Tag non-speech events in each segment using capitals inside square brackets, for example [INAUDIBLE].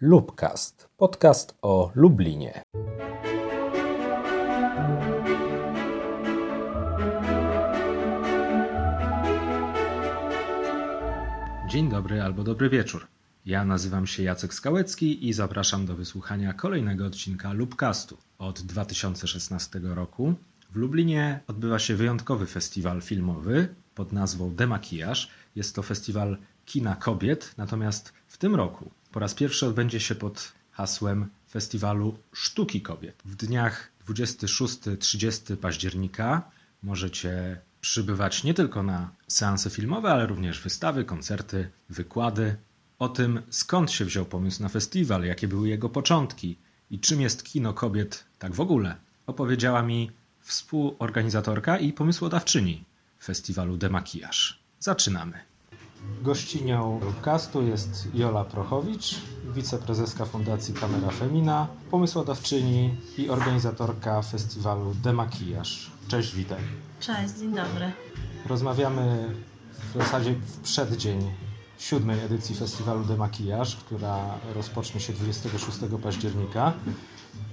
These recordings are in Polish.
Lubcast, podcast o Lublinie. Dzień dobry albo dobry wieczór. Ja nazywam się Jacek Skałecki i zapraszam do wysłuchania kolejnego odcinka Lubcastu. Od 2016 roku w Lublinie odbywa się wyjątkowy festiwal filmowy pod nazwą Demakijaż. Jest to festiwal kina kobiet, natomiast w tym roku po raz pierwszy odbędzie się pod hasłem Festiwalu Sztuki Kobiet. W dniach 26-30 października możecie przybywać nie tylko na seanse filmowe, ale również wystawy, koncerty, wykłady. O tym, skąd się wziął pomysł na festiwal, jakie były jego początki i czym jest kino kobiet tak w ogóle, opowiedziała mi współorganizatorka i pomysłodawczyni festiwalu Demakijaż. Zaczynamy. Gościnią podcastu jest Jola Prochowicz, wiceprezeska Fundacji Kamera Femina, pomysłodawczyni i organizatorka festiwalu Demakijaż. Cześć, witaj. Cześć, dzień dobry. Rozmawiamy w zasadzie w przeddzień siódmej edycji festiwalu Demakijaż, która rozpocznie się 26 października.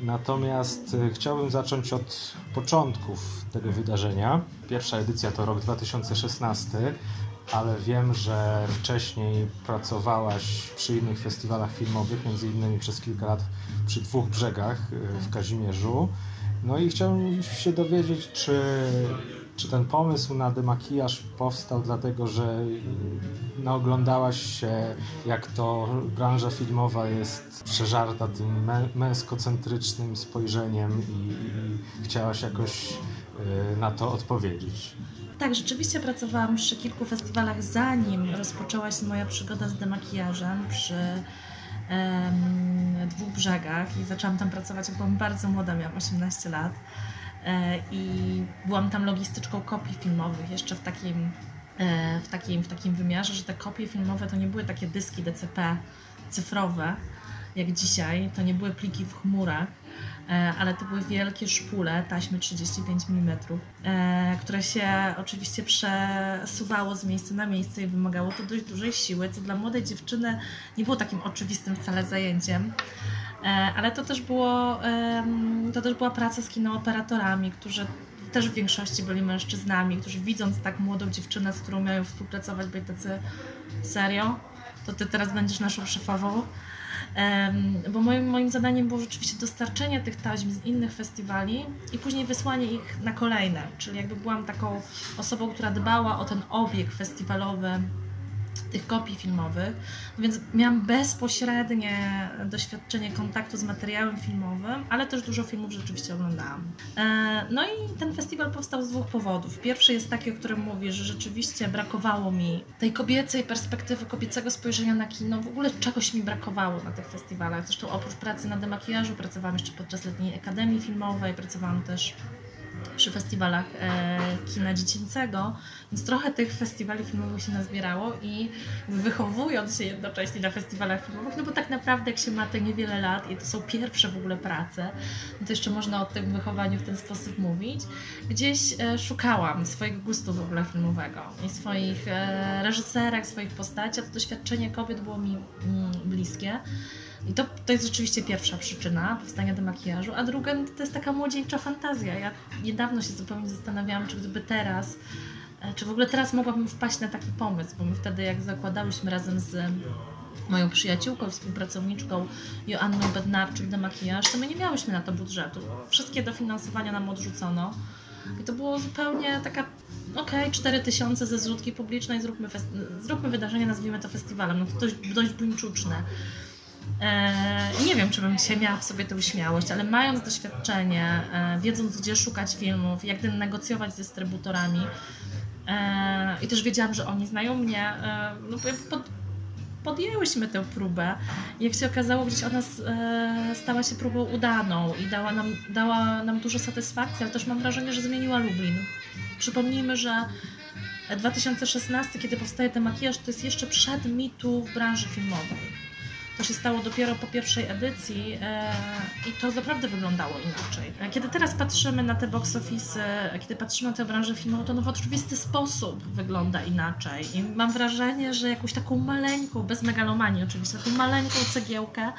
Natomiast e, chciałbym zacząć od początków tego wydarzenia. Pierwsza edycja to rok 2016, ale wiem, że wcześniej pracowałaś przy innych festiwalach filmowych, między innymi przez kilka lat przy dwóch brzegach e, w Kazimierzu. No i chciałbym się dowiedzieć, czy, czy ten pomysł na demakijaż powstał dlatego, że naoglądałaś się, jak to branża filmowa jest przeżarta tym męskocentrycznym spojrzeniem i, i chciałaś jakoś na to odpowiedzieć. Tak, rzeczywiście pracowałam przy kilku festiwalach, zanim rozpoczęła się moja przygoda z demakijażem przy um, dwóch brzegach i zaczęłam tam pracować, jak byłam bardzo młoda, miałam 18 lat e, i byłam tam logistyczką kopii filmowych, jeszcze w takim, e, w takim, w takim wymiarze, że te kopie filmowe to nie były takie dyski DCP cyfrowe, jak dzisiaj, to nie były pliki w chmurach, E, ale to były wielkie szpule taśmy 35 mm, e, które się oczywiście przesuwało z miejsca na miejsce i wymagało to dość dużej siły, co dla młodej dziewczyny nie było takim oczywistym wcale zajęciem. E, ale to też, było, to też była praca z kinooperatorami, którzy też w większości byli mężczyznami, którzy widząc tak młodą dziewczynę, z którą miały współpracować, byli tacy serio, to ty teraz będziesz naszą szefową bo moim, moim zadaniem było rzeczywiście dostarczenie tych taśm z innych festiwali i później wysłanie ich na kolejne, czyli jakby byłam taką osobą, która dbała o ten obieg festiwalowy tych kopii filmowych, więc miałam bezpośrednie doświadczenie kontaktu z materiałem filmowym, ale też dużo filmów rzeczywiście oglądałam. E, no i ten festiwal powstał z dwóch powodów. Pierwszy jest taki, o którym mówię, że rzeczywiście brakowało mi tej kobiecej perspektywy, kobiecego spojrzenia na kino, w ogóle czegoś mi brakowało na tych festiwalach. Zresztą oprócz pracy na demakijażu pracowałam jeszcze podczas letniej akademii filmowej, pracowałam też przy festiwalach e, kina dziecięcego, więc trochę tych festiwali filmowych się nazbierało i wychowując się jednocześnie na festiwalach filmowych, no bo tak naprawdę jak się ma te niewiele lat i to są pierwsze w ogóle prace, no to jeszcze można o tym wychowaniu w ten sposób mówić, gdzieś e, szukałam swojego gustu w ogóle filmowego i swoich e, swoich postaci, a to doświadczenie kobiet było mi mm, bliskie. I to, to jest rzeczywiście pierwsza przyczyna powstania demakijażu, a druga no, to jest taka młodzieńcza fantazja. Ja niedawno się zupełnie zastanawiałam, czy gdyby teraz, e, czy w ogóle teraz mogłabym wpaść na taki pomysł, bo my wtedy jak zakładałyśmy razem z moją przyjaciółką, współpracowniczką Joanną Bednarczyk demakijaż, to my nie miałyśmy na to budżetu. Wszystkie dofinansowania nam odrzucono. I to było zupełnie taka, okej, okay, 4 tysiące ze zrzutki publicznej, zróbmy, zróbmy wydarzenie, nazwijmy to festiwalem. No to dość, dość buńczuczne. E, nie wiem, czy bym dzisiaj miała w sobie tę śmiałość, ale mając doświadczenie, e, wiedząc gdzie szukać filmów, jak negocjować z dystrybutorami e, i też wiedziałam, że oni znają mnie, no pod, podjęłyśmy tę próbę. Jak się okazało, gdzieś ona stała się próbą udaną i dała nam, dała nam dużo satysfakcji, ale też mam wrażenie, że zmieniła Lublin. Przypomnijmy, że 2016, kiedy powstaje ten makijaż, to jest jeszcze przed mitu w branży filmowej. To się stało dopiero po pierwszej edycji e, i to naprawdę wyglądało inaczej. E, kiedy teraz patrzymy na te box office, kiedy patrzymy na tę branżę filmową, to no w oczywisty sposób wygląda inaczej. I mam wrażenie, że jakąś taką maleńką, bez megalomanii oczywiście, taką maleńką cegiełkę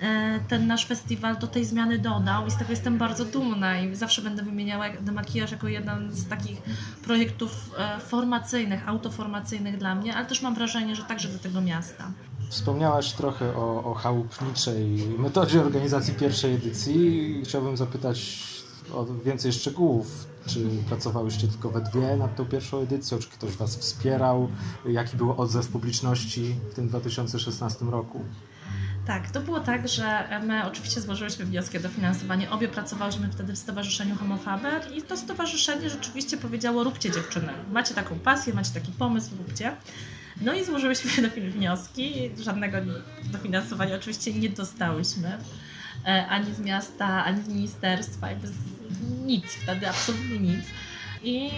e, ten nasz festiwal do tej zmiany dodał i z tego jestem bardzo dumna i zawsze będę wymieniała demakijaż jako jeden z takich projektów formacyjnych, autoformacyjnych dla mnie, ale też mam wrażenie, że także do tego miasta. Wspomniałaś trochę o, o chałupniczej metodzie organizacji pierwszej edycji. Chciałbym zapytać o więcej szczegółów. Czy pracowałyście tylko we dwie nad tą pierwszą edycją? Czy ktoś Was wspierał? Jaki był odzew publiczności w tym 2016 roku? Tak, to było tak, że my oczywiście złożyłyśmy wnioski o dofinansowanie. Obie pracowałyśmy wtedy w Stowarzyszeniu Homofaber i to stowarzyszenie rzeczywiście powiedziało: róbcie dziewczyny. Macie taką pasję, macie taki pomysł, róbcie. No i złożyłyśmy [LAUGHS] do wnioski. Żadnego dofinansowania oczywiście nie dostałyśmy. E, ani z miasta, ani z ministerstwa, jakby nic wtedy, absolutnie nic. I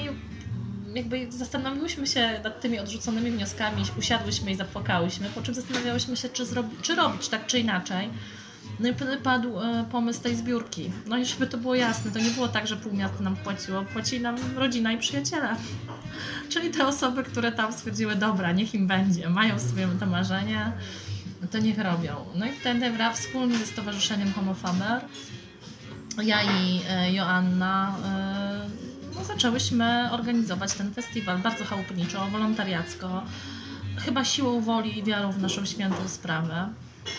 jakby zastanowiłyśmy się nad tymi odrzuconymi wnioskami, usiadłyśmy i zapłakałyśmy, po czym zastanawiałyśmy się, czy, zrobi, czy robić tak czy inaczej. No i wtedy padł e, pomysł tej zbiórki. No i żeby to było jasne, to nie było tak, że pół miasta nam płaciło, płacili nam rodzina i przyjaciele. [LAUGHS] Czyli te osoby, które tam stwierdziły, dobra, niech im będzie, mają swoje to marzenie, to niech robią. No i wtedy wraz wspólnie ze Stowarzyszeniem Homofaber, ja i e, Joanna e, no, zaczęłyśmy organizować ten festiwal bardzo chałupniczo, wolontariacko, chyba siłą woli i wiarą w naszą świętą sprawę.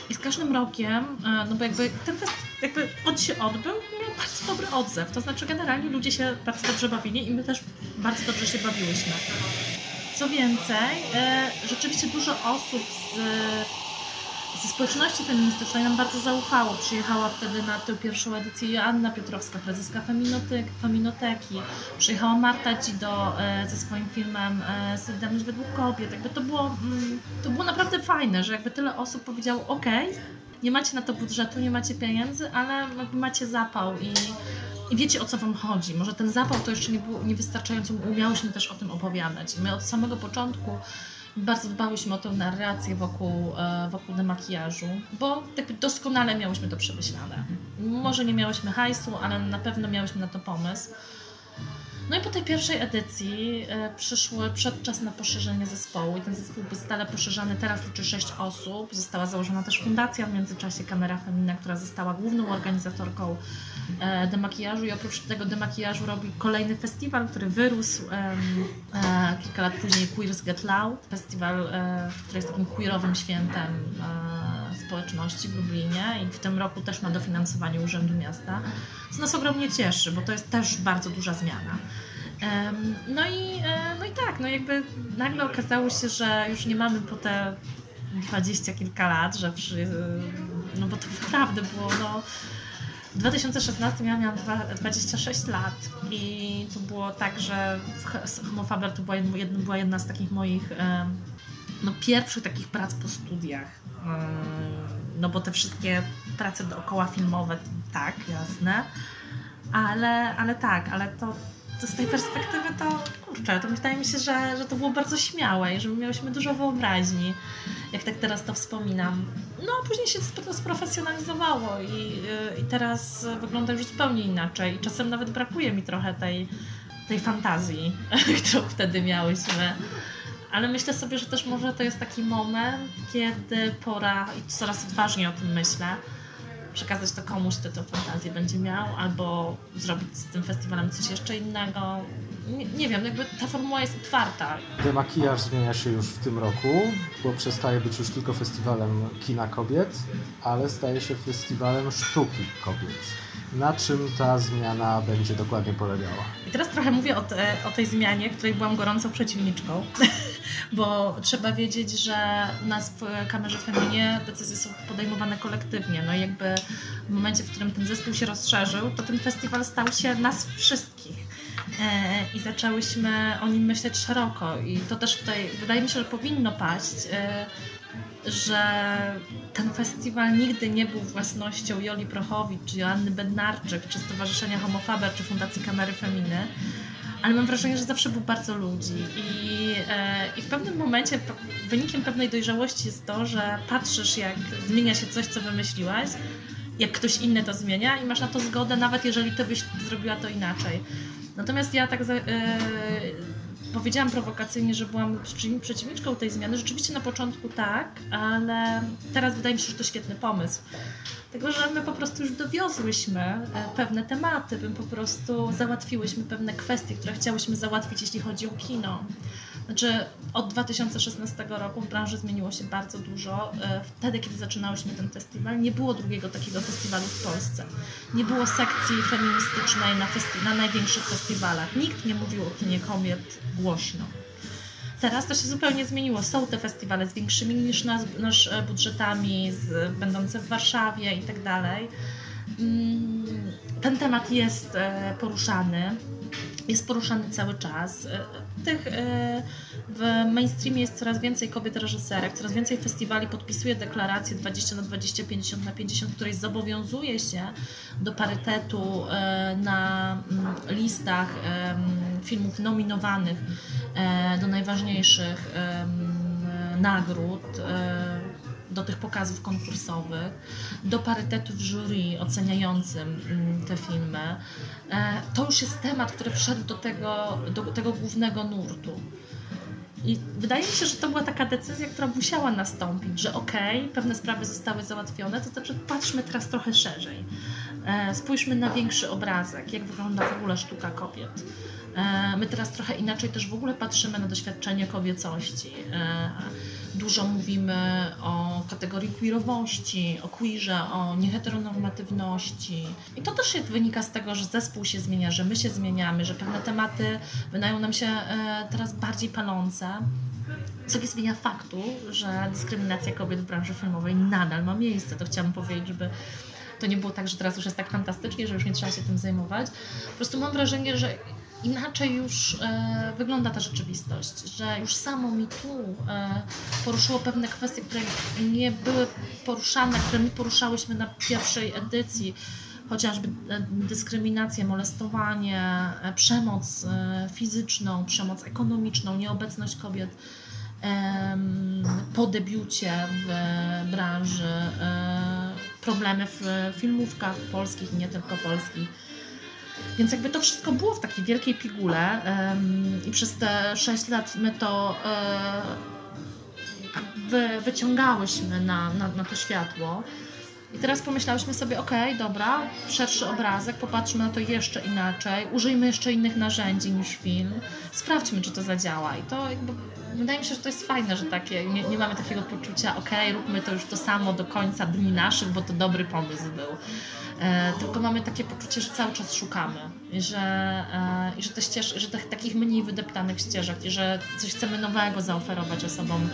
I z każdym rokiem, e, no bo jakby ten fest, jakby on się odbył, miał bardzo dobry odzew. To znaczy generalnie ludzie się bardzo dobrze bawili i my też bardzo dobrze się bawiłyśmy. Co więcej, e, rzeczywiście dużo osób z ze społeczności feministycznej nam bardzo zaufało. Przyjechała wtedy na tę pierwszą edycję Joanna Piotrowska, prezeska Feminotek, Feminoteki. Przyjechała Marta Dzido e, ze swoim filmem e, Solidarność według kobiet. Jakby to, było, mm, to było naprawdę fajne, że jakby tyle osób powiedziało ok, nie macie na to budżetu, nie macie pieniędzy, ale macie zapał i, i wiecie o co wam chodzi. Może ten zapał to jeszcze nie było niewystarczająco, umiałyśmy też o tym opowiadać. I my od samego początku bardzo dbałyśmy o tę narrację wokół, e, wokół demakijażu, bo tak doskonale miałyśmy to przemyślane. Może nie miałyśmy hajsu, ale na pewno miałyśmy na to pomysł. No i po tej pierwszej edycji e, przyszły przedczas na poszerzenie zespołu i ten zespół był stale poszerzany, teraz liczy 6 osób. Została założona też fundacja w międzyczasie Kamera Femina, która została główną organizatorką e, demakijażu. I oprócz tego demakijażu robi kolejny festiwal, który wyrósł e, kilka lat później Queers Get Loud, festiwal, e, który jest takim queerowym świętem e, społeczności w Lublinie i w tym roku też ma dofinansowanie Urzędu Miasta, co nas ogromnie cieszy, bo to jest też bardzo duża zmiana. No i, e, no i tak, no jakby nagle okazało się, że już nie mamy po te dwadzieścia kilka lat, że przy, no bo to naprawdę było, no w 2016 ja miałam 26 lat i to było tak, że Homofaber to była jedna, była jedna z takich moich no, pierwszych takich prac po studiach. No bo te wszystkie prace dookoła filmowe, tak, jasne. Ale, ale tak, ale to to z tej perspektywy to kurczę, to wydaje mi się, że, że to było bardzo śmiałe i że miałyśmy dużo wyobraźni, jak tak teraz to wspominam. No a później się to sprofesjonalizowało i, i teraz wygląda już zupełnie inaczej. Czasem nawet brakuje mi trochę tej, tej fantazji, [LAUGHS] którą wtedy miałyśmy. Ale myślę sobie, że też może to jest taki moment, kiedy pora, i coraz odważniej o tym myślę, przekazać to komuś, kto tę fantazję będzie miał, albo zrobić z tym festiwalem coś jeszcze innego. Nie, nie wiem, jakby ta formuła jest otwarta. Demakijaż zmienia się już w tym roku, bo przestaje być już tylko festiwalem kina kobiet, ale staje się festiwalem sztuki kobiet. Na czym ta zmiana będzie dokładnie polegała? I teraz trochę mówię o, te, o tej zmianie, której byłam gorącą przeciwniczką, [LAUGHS] bo trzeba wiedzieć, że u nas w kamerze Feminie decyzje są podejmowane kolektywnie. No i jakby w momencie, w którym ten zespół się rozszerzył, to ten festiwal stał się nas wszystkich i zaczęłyśmy o nim myśleć szeroko. I to też tutaj wydaje mi się, że powinno paść e, że ten festiwal nigdy nie był własnością Joli Prochowicz, czy Joanny Bednarczyk, czy Stowarzyszenia Homofaber, czy Fundacji Kamery Feminy, ale mam wrażenie, że zawsze był bardzo ludzi i, e, i w pewnym momencie wynikiem pewnej dojrzałości jest to, że patrzysz jak zmienia się coś, co wymyśliłaś, jak ktoś inny to zmienia i masz na to zgodę, nawet jeżeli ty byś zrobiła to inaczej. Natomiast ja tak za, e, powiedziałam prowokacyjnie, że byłam przeciwniczką tej zmiany. Rzeczywiście na początku tak, ale teraz wydaje mi się, że to świetny pomysł. Tego, że my po prostu już dowiozłyśmy e, pewne tematy, my po prostu załatwiłyśmy pewne kwestie, które chciałyśmy załatwić, jeśli chodzi o kino. Znaczy, od 2016 roku w branży zmieniło się bardzo dużo. E, wtedy, kiedy zaczynałyśmy ten festiwal, nie było drugiego takiego festiwalu w Polsce. Nie było sekcji feministycznej na, festi- na największych festiwalach. Nikt nie mówił o kinie kobiet głośno. Teraz to się zupełnie zmieniło. Są te festiwale z większymi niż nas, nasz e, budżetami, z, będące w Warszawie i tak dalej. Mm, ten temat jest e, poruszany jest poruszany cały czas. E, tych e, w mainstreamie jest coraz więcej kobiet reżyserek, coraz więcej festiwali podpisuje deklarację 20 na 20, 50 na 50, której zobowiązuje się do parytetu e, na mm, listach filmów nominowanych do najważniejszych nagród do tych pokazów konkursowych, do parytetu w jury oceniającym mm, te filmy. E, to już jest temat, który wszedł do tego, do tego głównego nurtu. I wydaje mi się, że to była taka decyzja, która musiała nastąpić, że okej, okay, pewne sprawy zostały załatwione, to znaczy patrzmy teraz trochę szerzej. E, spójrzmy na większy obrazek, jak wygląda w ogóle sztuka kobiet. E, my teraz trochę inaczej też w ogóle patrzymy na doświadczenie kobiecości Dużo mówimy o kategorii queerowości, o queerze, o nieheteronormatywności. I to też wynika z tego, że zespół się zmienia, że my się zmieniamy, że pewne tematy wydają nam się e, teraz bardziej palące. Co nie zmienia faktu, że dyskryminacja kobiet w branży filmowej nadal ma miejsce. To chciałabym powiedzieć, żeby to nie było tak, że teraz już jest tak fantastycznie, że już nie trzeba się tym zajmować. Po prostu mam wrażenie, że inaczej już e, wygląda ta rzeczywistość, że już samo mi tu e, poruszyło pewne kwestie, które nie były poruszane, które my poruszałyśmy na pierwszej edycji, chociażby e, dyskryminację, molestowanie, e, przemoc e, fizyczną, przemoc ekonomiczną, nieobecność kobiet po debiucie w branży, e, problemy w filmówkach polskich nie tylko polskich więc jakby to wszystko było w takiej wielkiej pigule um, i przez te 6 lat my to um, wy, wyciągałyśmy na, na, na to światło. I teraz pomyślałyśmy sobie, ok, dobra, szerszy obrazek, popatrzmy na to jeszcze inaczej, użyjmy jeszcze innych narzędzi niż film, sprawdźmy, czy to zadziała. I to jakby, wydaje mi się, że to jest fajne, że takie, nie, nie mamy takiego poczucia, ok, róbmy to już to samo do końca dni naszych, bo to dobry pomysł był. E, tylko mamy takie poczucie, że cały czas szukamy i że, e, i że, te ścież, że te, takich mniej wydeptanych ścieżek i że coś chcemy nowego zaoferować osobom,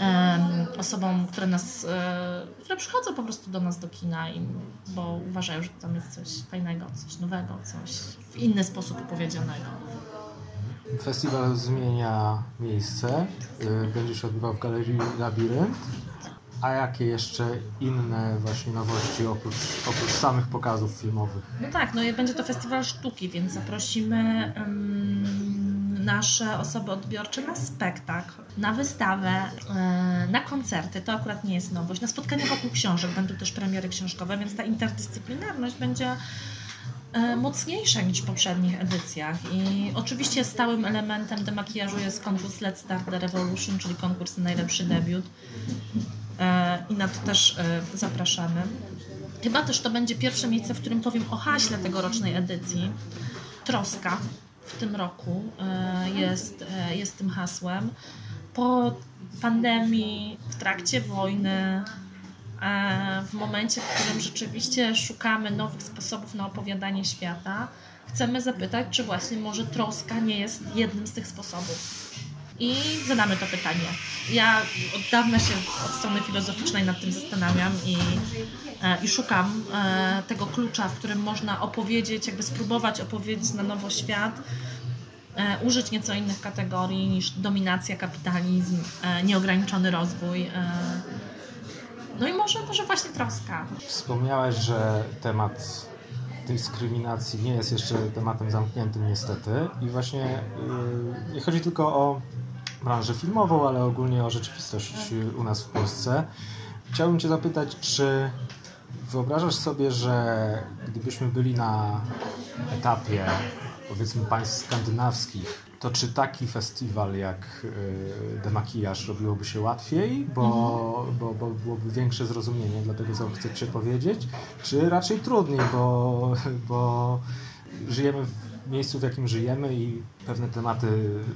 e, osobom które nas, e, które przychodzą po prostu do nas do kina, bo uważają, że tam jest coś fajnego, coś nowego, coś w inny sposób opowiedzianego. Festiwal zmienia miejsce. Y, będzie się odbywał w Galerii Labirynt. A jakie jeszcze inne właśnie nowości oprócz, oprócz samych pokazów filmowych? No tak, no i będzie to festiwal sztuki, więc zaprosimy um, nasze osoby odbiorcze na spektakl, na wystawę, e, na koncerty. To akurat nie jest nowość. Na spotkania wokół książek będą też premiery książkowe, więc ta interdyscyplinarność będzie e, mocniejsza niż w poprzednich edycjach. I oczywiście stałym elementem demakijażu jest konkurs Let's Start the Revolution, czyli konkurs na najlepszy debiut. E, i na to też zapraszamy. Chyba też to będzie pierwsze miejsce, w którym powiem o haśle tegorocznej edycji. Troska w tym roku e, jest, jest tym hasłem. Po pandemii, w trakcie wojny, w momencie, w którym rzeczywiście szukamy nowych sposobów na opowiadanie świata, chcemy zapytać, czy właśnie może troska nie jest jednym z tych sposobów i zadamy to pytanie. Ja od dawna się od strony filozoficznej nad tym zastanawiam i, e, i szukam e, tego klucza, w którym można opowiedzieć, jakby spróbować opowiedzieć na nowo świat, e, użyć nieco innych kategorii niż dominacja, kapitalizm, nieograniczony rozwój. No i może, może właśnie troska. Wspomniałaś, że temat dyskryminacji nie jest jeszcze tematem zamkniętym niestety i właśnie yy, nie chodzi tylko o branżę filmową, ale ogólnie o rzeczywistość u nas w Polsce. Chciałbym Cię zapytać, czy wyobrażasz sobie, że gdybyśmy byli na etapie powiedzmy państw skandynawskich, to czy taki festiwal jak y, Demakijaż robiłoby się łatwiej, bo, mhm. bo, bo byłoby większe zrozumienie dla tego, co chcecie powiedzieć, czy raczej trudniej, bo, bo żyjemy w miejscu, w jakim żyjemy i pewne tematy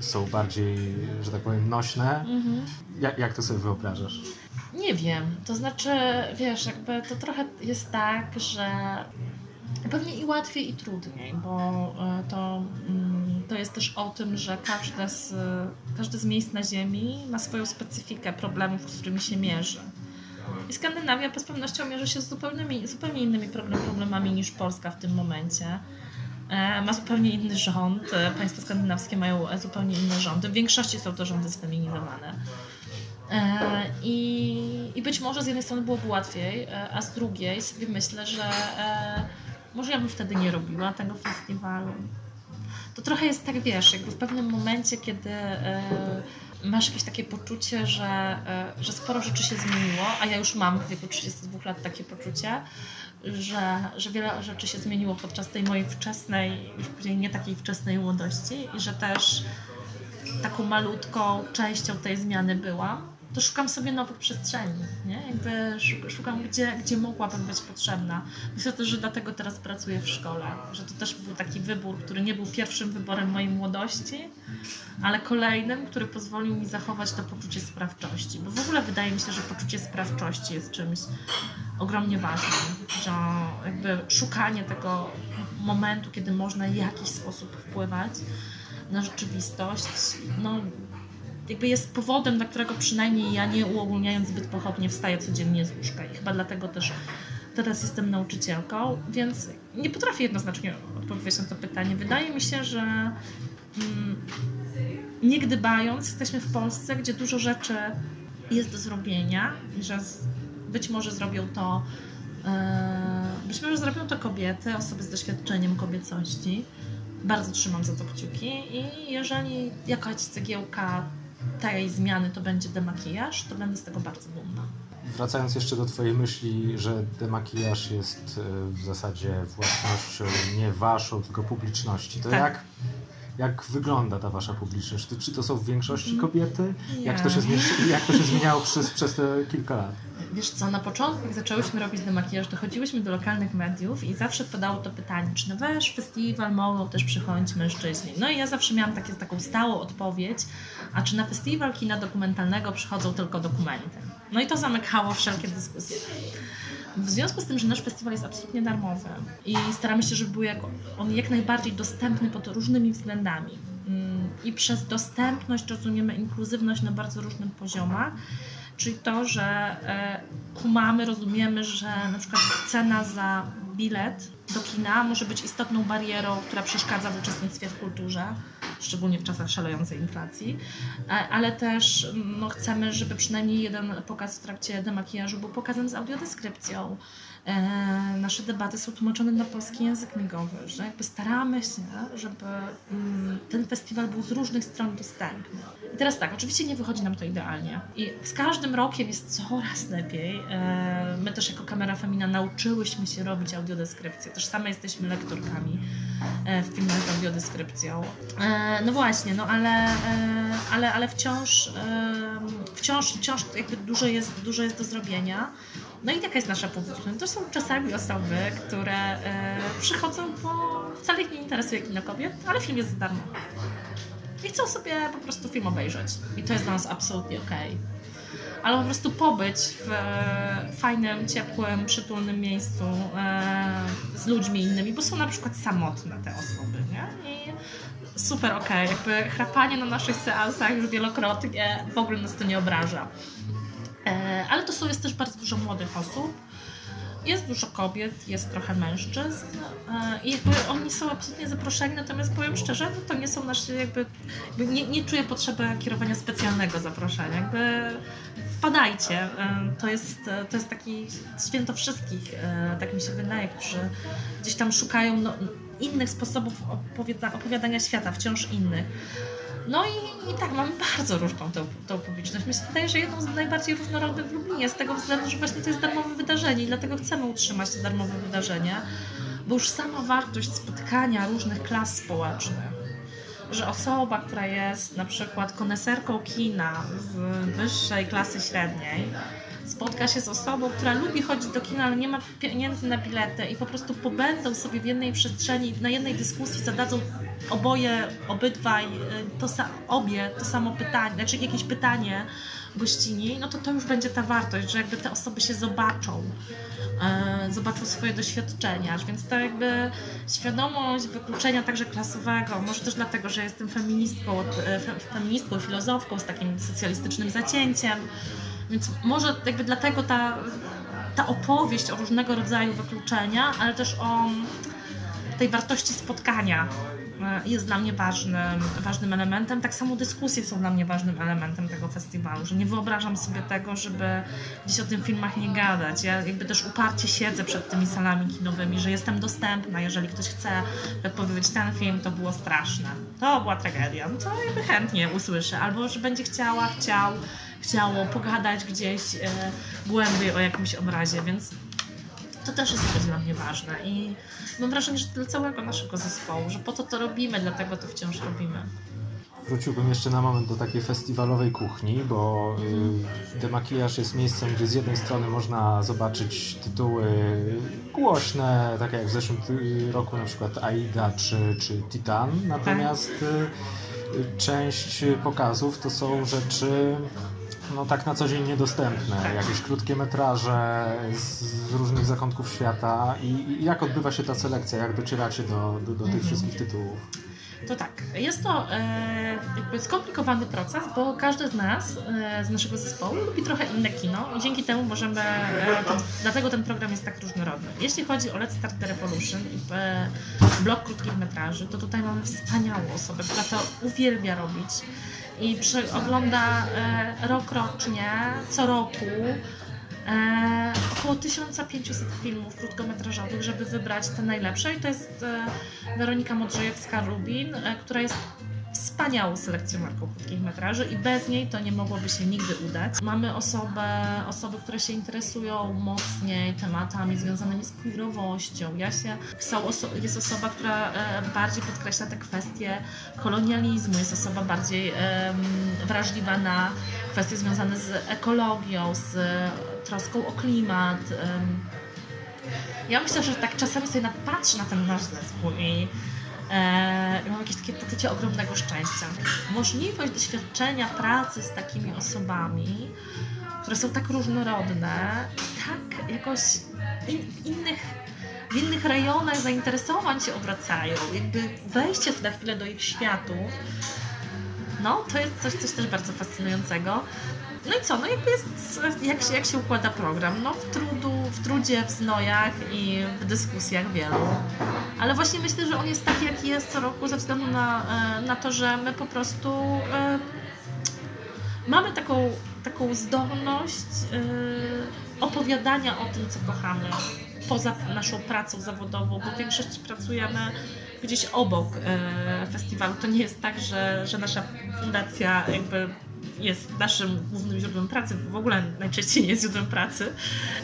są bardziej, że tak powiem, nośne. Mhm. Jak, jak to sobie wyobrażasz? Nie wiem. To znaczy, wiesz, jakby to trochę jest tak, że pewnie i łatwiej, i trudniej, bo e, to, mm, to jest też o tym, że każde z, każde z miejsc na Ziemi ma swoją specyfikę problemów, z którymi się mierzy. I Skandynawia z pewnością mierzy się z zupełnymi, zupełnie innymi problemami niż Polska w tym momencie. E, ma zupełnie inny rząd. E, państwa skandynawskie mają zupełnie inne rządy. W większości są to rządy sfeminizowane. I, I być może z jednej strony byłoby łatwiej, a z drugiej sobie myślę, że może ja bym wtedy nie robiła tego festiwalu. To trochę jest tak, wiesz, jakby w pewnym momencie, kiedy e, masz jakieś takie poczucie, że, e, że sporo rzeczy się zmieniło, a ja już mam w wieku 32 lat takie poczucie, że, że wiele rzeczy się zmieniło podczas tej mojej wczesnej, już później nie takiej wczesnej młodości i że też taką malutką częścią tej zmiany byłam to szukam sobie nowych przestrzeni, nie? Jakby szukam, gdzie, gdzie mogłabym być potrzebna. Myślę też, że dlatego teraz pracuję w szkole, że to też był taki wybór, który nie był pierwszym wyborem mojej młodości, ale kolejnym, który pozwolił mi zachować to poczucie sprawczości. Bo w ogóle wydaje mi się, że poczucie sprawczości jest czymś ogromnie ważnym, że jakby szukanie tego momentu, kiedy można w jakiś sposób wpływać na rzeczywistość, no jakby jest powodem, dla którego przynajmniej ja nie uogólniając zbyt pochopnie wstaję codziennie z łóżka i chyba dlatego też teraz jestem nauczycielką, więc nie potrafię jednoznacznie odpowiedzieć na to pytanie. Wydaje mi się, że mm, nie gdybając, jesteśmy w Polsce, gdzie dużo rzeczy jest do zrobienia i że być może zrobią to yy, być może zrobią to kobiety, osoby z doświadczeniem kobiecości. Bardzo trzymam za to kciuki i jeżeli jakaś cegiełka tej zmiany to będzie demakijaż, to będę z tego bardzo dumna. Wracając jeszcze do Twojej myśli, że demakijaż jest e, w zasadzie własnością nie Waszą, tylko publiczności, to tak. jak jak wygląda ta wasza publiczność? Czy to są w większości mm. kobiety? Jak to się, jak to się zmieniało przez, przez te kilka lat? Wiesz co, na początku, jak zaczęłyśmy robić demakijaż, to chodziłyśmy do lokalnych mediów i zawsze padało to pytanie, czy na wasz festiwal mogą też przychodzić mężczyźni? No i ja zawsze miałam takie, taką stałą odpowiedź, a czy na festiwal kina dokumentalnego przychodzą tylko dokumenty? No i to zamykało wszelkie dyskusje. W związku z tym, że nasz festiwal jest absolutnie darmowy i staramy się, żeby był jak, on jak najbardziej dostępny pod różnymi względami. Mm, I przez dostępność rozumiemy inkluzywność na bardzo różnych poziomach, czyli to, że e, kumamy, rozumiemy, że na przykład cena za bilet do kina może być istotną barierą, która przeszkadza w uczestnictwie w kulturze, szczególnie w czasach szalejącej inflacji, e, ale też no, chcemy, żeby przynajmniej jeden pokaz w trakcie demakijażu był pokazem z audiodeskrypcją, nasze debaty są tłumaczone na polski język migowy, że jakby staramy się, żeby mm, ten festiwal był z różnych stron dostępny. I teraz tak, oczywiście nie wychodzi nam to idealnie i z każdym rokiem jest coraz lepiej. E, my też jako Kamera Femina nauczyłyśmy się robić audiodeskrypcję, też same jesteśmy lektorkami e, w filmach z audiodeskrypcją. No właśnie, no ale, ale, ale wciąż, wciąż, wciąż jakby dużo jest, dużo jest do zrobienia. No i jaka jest nasza publiczność? To są czasami osoby, które e, przychodzą, bo wcale ich nie interesuje kino kobiet, ale film jest za darmo. I chcą sobie po prostu film obejrzeć. I to jest dla nas absolutnie okej. Okay. Ale po prostu pobyć w e, fajnym, ciepłym, przytulnym miejscu e, z ludźmi innymi, bo są na przykład samotne te osoby, nie? I super okej, okay. jakby chrapanie na naszych seansach już wielokrotnie w ogóle nas to nie obraża. E, ale to są, jest też bardzo dużo młodych osób. Jest dużo kobiet, jest trochę mężczyzn e, i jakby oni są absolutnie zaproszeni, natomiast powiem szczerze, no to nie są nasze jakby, jakby nie, nie czuję potrzeby kierowania specjalnego zaproszenia. Jakby wpadajcie. To jest, to jest taki święto wszystkich, tak mi się wydaje, którzy gdzieś tam szukają no, innych sposobów opowiada opowiadania świata, wciąż innych. No i, i tak, mamy bardzo różną tą, tą publiczność. Myślę, wydaje, że jedną z najbardziej różnorodnych w Lublinie, z tego względu, że właśnie to jest darmowe wydarzenie i dlatego chcemy utrzymać to darmowe wydarzenie, bo już sama wartość spotkania różnych klas społecznych, że osoba, która jest na przykład koneserką kina z wyższej klasy średniej, spotka się z osobą, która lubi chodzić do kina, ale nie ma pieniędzy na bilety i po prostu pobędą sobie w jednej przestrzeni, na jednej dyskusji zadadzą oboje, obydwaj, y, to obie to samo pytanie, znaczy jakieś pytanie gościni, no to to już będzie ta wartość, że jakby te osoby się zobaczą, e, zobaczą swoje doświadczenia, więc to jakby świadomość wykluczenia także klasowego, może też dlatego, że jestem feministką, e, feministką, filozofką z takim socjalistycznym zacięciem, więc może jakby dlatego ta, ta opowieść o różnego rodzaju wykluczenia, ale też o tej wartości spotkania e, jest dla mnie ważnym, ważnym elementem. Tak samo dyskusje są dla mnie ważnym elementem tego festiwalu, że nie wyobrażam sobie tego, żeby gdzieś o tym filmach nie gadać. Ja jakby też uparcie siedzę przed tymi salami kinowymi, że jestem dostępna, jeżeli ktoś chce powiedzieć, ten film to było straszne, to była tragedia, no to jakby chętnie usłyszę, albo że będzie chciała, chciał chciało pogadać gdzieś e, głębiej o jakimś obrazie, więc to też jest też dla mnie ważne i mam wrażenie, że dla całego naszego zespołu, że po to to robimy, dlatego to wciąż robimy. Wróciłbym jeszcze na moment do takiej festiwalowej kuchni, bo y, Demakijaż jest miejscem, gdzie z jednej strony można zobaczyć tytuły głośne, takie jak w zeszłym roku na przykład Aida czy, czy Titan, natomiast y, część pokazów to są rzeczy no tak na co dzień niedostępne, jakieś krótkie metraże z, z różnych zakątków świata I, I, jak odbywa się ta selekcja, jak docieracie do, do, do tych mhm. wszystkich tytułów? To tak, jest to e, jakby skomplikowany proces, bo każdy z nas, e, z naszego zespołu lubi trochę inne kino i dzięki temu możemy, e, dlatego ten program jest tak różnorodny. Jeśli chodzi o Let's Start the Revolution i e, blok krótkich metraży, to tutaj mamy wspaniałą osobę, która to uwielbia robić i przy, ogląda e, rok rocznie, co roku e, około 1500 filmów krótkometrażowych, żeby wybrać te najlepsze i to jest e, Weronika Modrzejewska-Rubin, e, która jest wspaniałą selekcjonerką krótkich metraży i bez niej to nie mogłoby się nigdy udać. Mamy osobę, osoby, które się interesują mocniej tematami związanymi z queerowością. Ja się, jest osoba, która e, bardziej podkreśla te kwestie kolonializmu, jest osoba bardziej wrażliwa na kwestie związane z ekologią, z troską o klimat. Ja myślę, że tak czasami sobie patrzę na ten nasz zespół i E, mam jakieś takie poczucie ogromnego szczęścia. Możliwość doświadczenia pracy z takimi osobami, które są tak różnorodne, tak jakoś in, w innych w innych rejonach zainteresowań się obracają, jakby wejście na chwilę do ich światów, no to jest coś, coś też bardzo fascynującego. No i co, no jakby jest, jak się, jak się układa program? No w, trudu, w trudzie, w znojach i w dyskusjach wielu. Ale właśnie myślę, że on jest taki, jaki jest co roku ze względu na, e, na to, że my po prostu e, mamy taką, taką zdolność e, opowiadania o tym, co kochamy poza naszą pracą zawodową, bo w większości pracujemy gdzieś obok festiwalu. To nie jest tak, że, że nasza fundacja jakby jest naszym głównym źródłem pracy, w ogóle najczęściej nie jest źródłem pracy,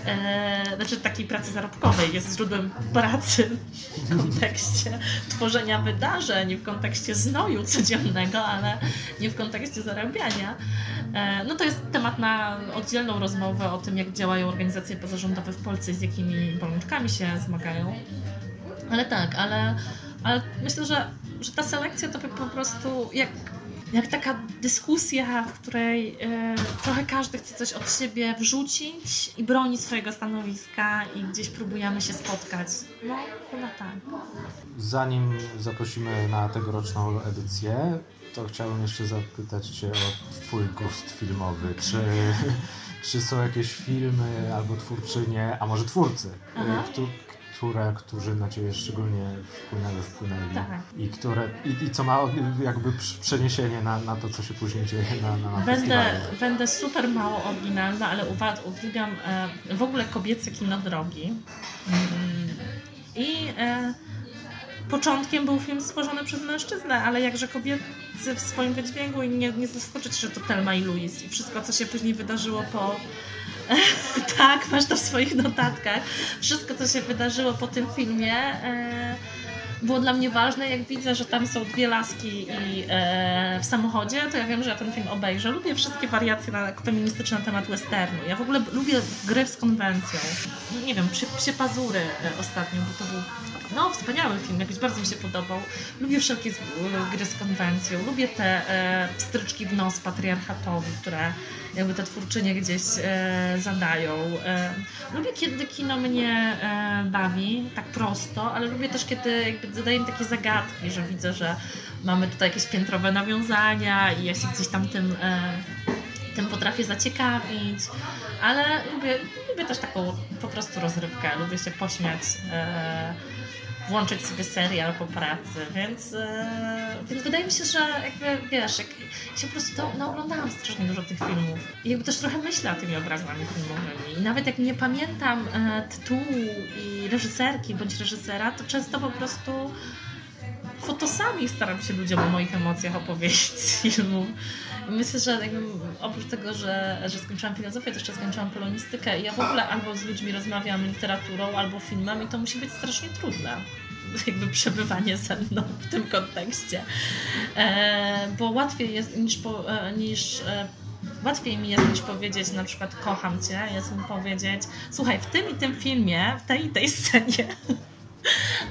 e, znaczy takiej pracy zarobkowej, jest źródłem pracy w kontekście tworzenia wydarzeń, w kontekście znoju codziennego, ale nie w kontekście zarabiania. E, no to jest temat na oddzielną rozmowę o tym, jak działają organizacje pozarządowe w Polsce i z jakimi bolączkami się zmagają. Ale tak, ale, ale myślę, że, że ta selekcja to po prostu jak jak taka dyskusja, w której y, trochę każdy chce coś od siebie wrzucić i broni swojego stanowiska i gdzieś próbujemy się spotkać. No, chyba tak. Zanim zaprosimy na tegoroczną edycję, to chciałbym jeszcze zapytać Cię o Twój gust filmowy. Czy, [LAUGHS] czy są jakieś filmy albo twórczynie, a może twórcy, y, które, którzy na Ciebie szczególnie wpłynęli, wpłynęli Tak. i, które, i, i co ma jakby przeniesienie na, na to, co się później dzieje na, na, Będę, festiwalu. będę super mało oryginalna, ale uwielbiam e, w ogóle kobiece kino drogi. Mm, I e, początkiem był film stworzony przez mężczyznę, ale jakże kobiecy w swoim wydźwięku i nie, nie zaskoczyć, że to Telma i Louis i wszystko, co się później wydarzyło po... [LAUGHS] tak, masz to w swoich notatkach. Wszystko, co się wydarzyło po tym filmie... E, było dla mnie ważne, jak widzę, że tam są dwie laski i e, w samochodzie, to ja wiem, że ja ten film obejrzę. Lubię wszystkie wariacje na, feministyczne na temat westernu. Ja w ogóle lubię gry z konwencją. Nie wiem, psie, psie pazury e, ostatnio, bo to był no, wspaniały film, jakiś bardzo mi się podobał. Lubię wszelkie gry z konwencją. Lubię te e, pstryczki w nos patriarchatowi, które jakby te twórczynie gdzieś e, zadają. E, lubię, kiedy kino mnie e, bawi, tak prosto, ale lubię też, kiedy jakby zadaje mi takie zagadki, że widzę, że mamy tutaj jakieś piętrowe nawiązania i ja się gdzieś tam tym, e, tym potrafię zaciekawić, ale lubię, lubię też taką po prostu rozrywkę, lubię się pośmiać. E, włączyć sobie serial po pracy, więc, e, więc wydaje mi się, że jakby wiesz, jak się po prostu to, naoglądałam strasznie dużo tych filmów. I jakby też trochę myślę tymi obrazami filmowymi. I nawet jak nie pamiętam e, tytułu i reżyserki bądź reżysera, to często po prostu fotosami staram się ludziom o moich emocjach opowiedzieć z filmu. Myślę, że oprócz tego, że, że skończyłam filozofię, to jeszcze skończyłam polonistykę ja w ogóle albo z ludźmi rozmawiam literaturą, albo filmem i to musi być strasznie trudne. Jakby przebywanie ze mną w tym kontekście. E, bo łatwiej jest niż, po, e, niż e, Łatwiej mi jest niż powiedzieć na przykład kocham cię, jest mi powiedzieć słuchaj, w tym i tym filmie, w tej i tej scenie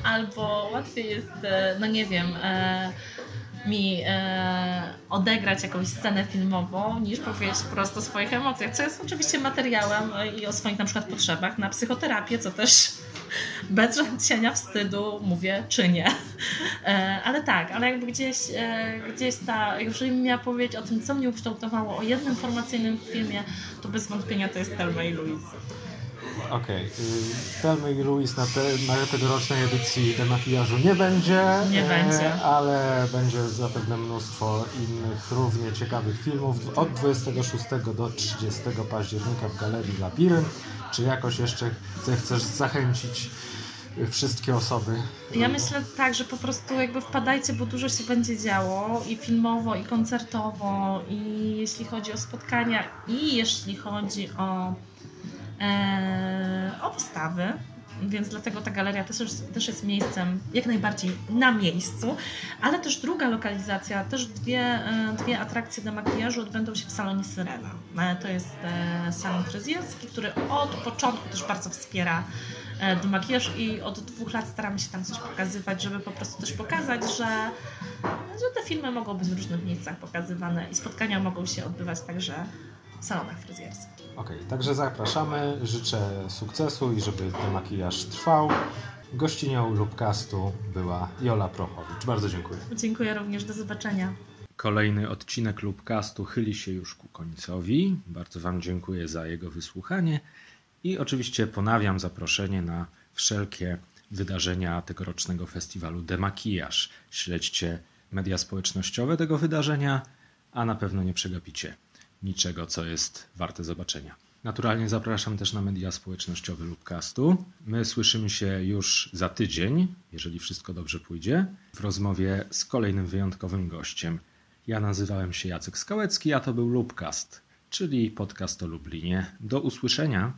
albo łatwiej jest, e, no nie wiem, e, mi e, odegrać jakąś scenę filmową, niż powiedzieć prosto o swoich emocjach, co jest oczywiście materiałem e, i o swoich na przykład potrzebach na psychoterapię, co też [LAUGHS] bez cienia wstydu mówię czynię. E, ale tak, ale jakby gdzieś, e, gdzieś ta, jeżeli miała powiedzieć o tym, co mnie ukształtowało, o jednym formacyjnym filmie, to bez wątpienia to jest Telma i Louise. Okej, okay. Telmy i Louis na, te, na tegorocznej edycji demakijażu nie będzie, Nie będzie. ale będzie zapewne mnóstwo innych równie ciekawych filmów od 26 do 30 października w Galerii Labirynt. Czy jakoś jeszcze chcesz zachęcić wszystkie osoby? Ja myślę tak, że po prostu jakby wpadajcie, bo dużo się będzie działo i filmowo, i koncertowo, i jeśli chodzi o spotkania, i jeśli chodzi o, e, o wystawy. Więc dlatego ta galeria też, też jest miejscem jak najbardziej na miejscu, ale też druga lokalizacja, też dwie, e, dwie atrakcje do makijażu odbędą się w salonie Syrena. E, To jest e, salon fryzjerski, który od początku też bardzo wspiera do makijaż i od dwóch lat staramy się tam coś pokazywać, żeby po prostu też pokazać, że, że te filmy mogą być w różnych miejscach pokazywane i spotkania mogą się odbywać także salonach fryzjerskich. Okej, także zapraszamy, życzę sukcesu i żeby ten makijaż trwał. Gościnią Lubcastu była Jola Prochowicz. Bardzo dziękuję. Dziękuję również, do zobaczenia. Kolejny odcinek Lubcastu chyli się już ku końcowi. Bardzo Wam dziękuję za jego wysłuchanie i oczywiście ponawiam zaproszenie na wszelkie wydarzenia tegorocznego festiwalu Demakijaż. Śledźcie media społecznościowe tego wydarzenia, a na pewno nie przegapicie niczego, co jest warte zobaczenia. Naturalnie zapraszam też na media społecznościowe Lubcastu. My słyszymy się już za tydzień, jeżeli wszystko dobrze pójdzie, w rozmowie z kolejnym wyjątkowym gościem. Ja nazywałem się Jacek Skałecki, a to był Lubcast, czyli podcast o Lublinie. Do usłyszenia.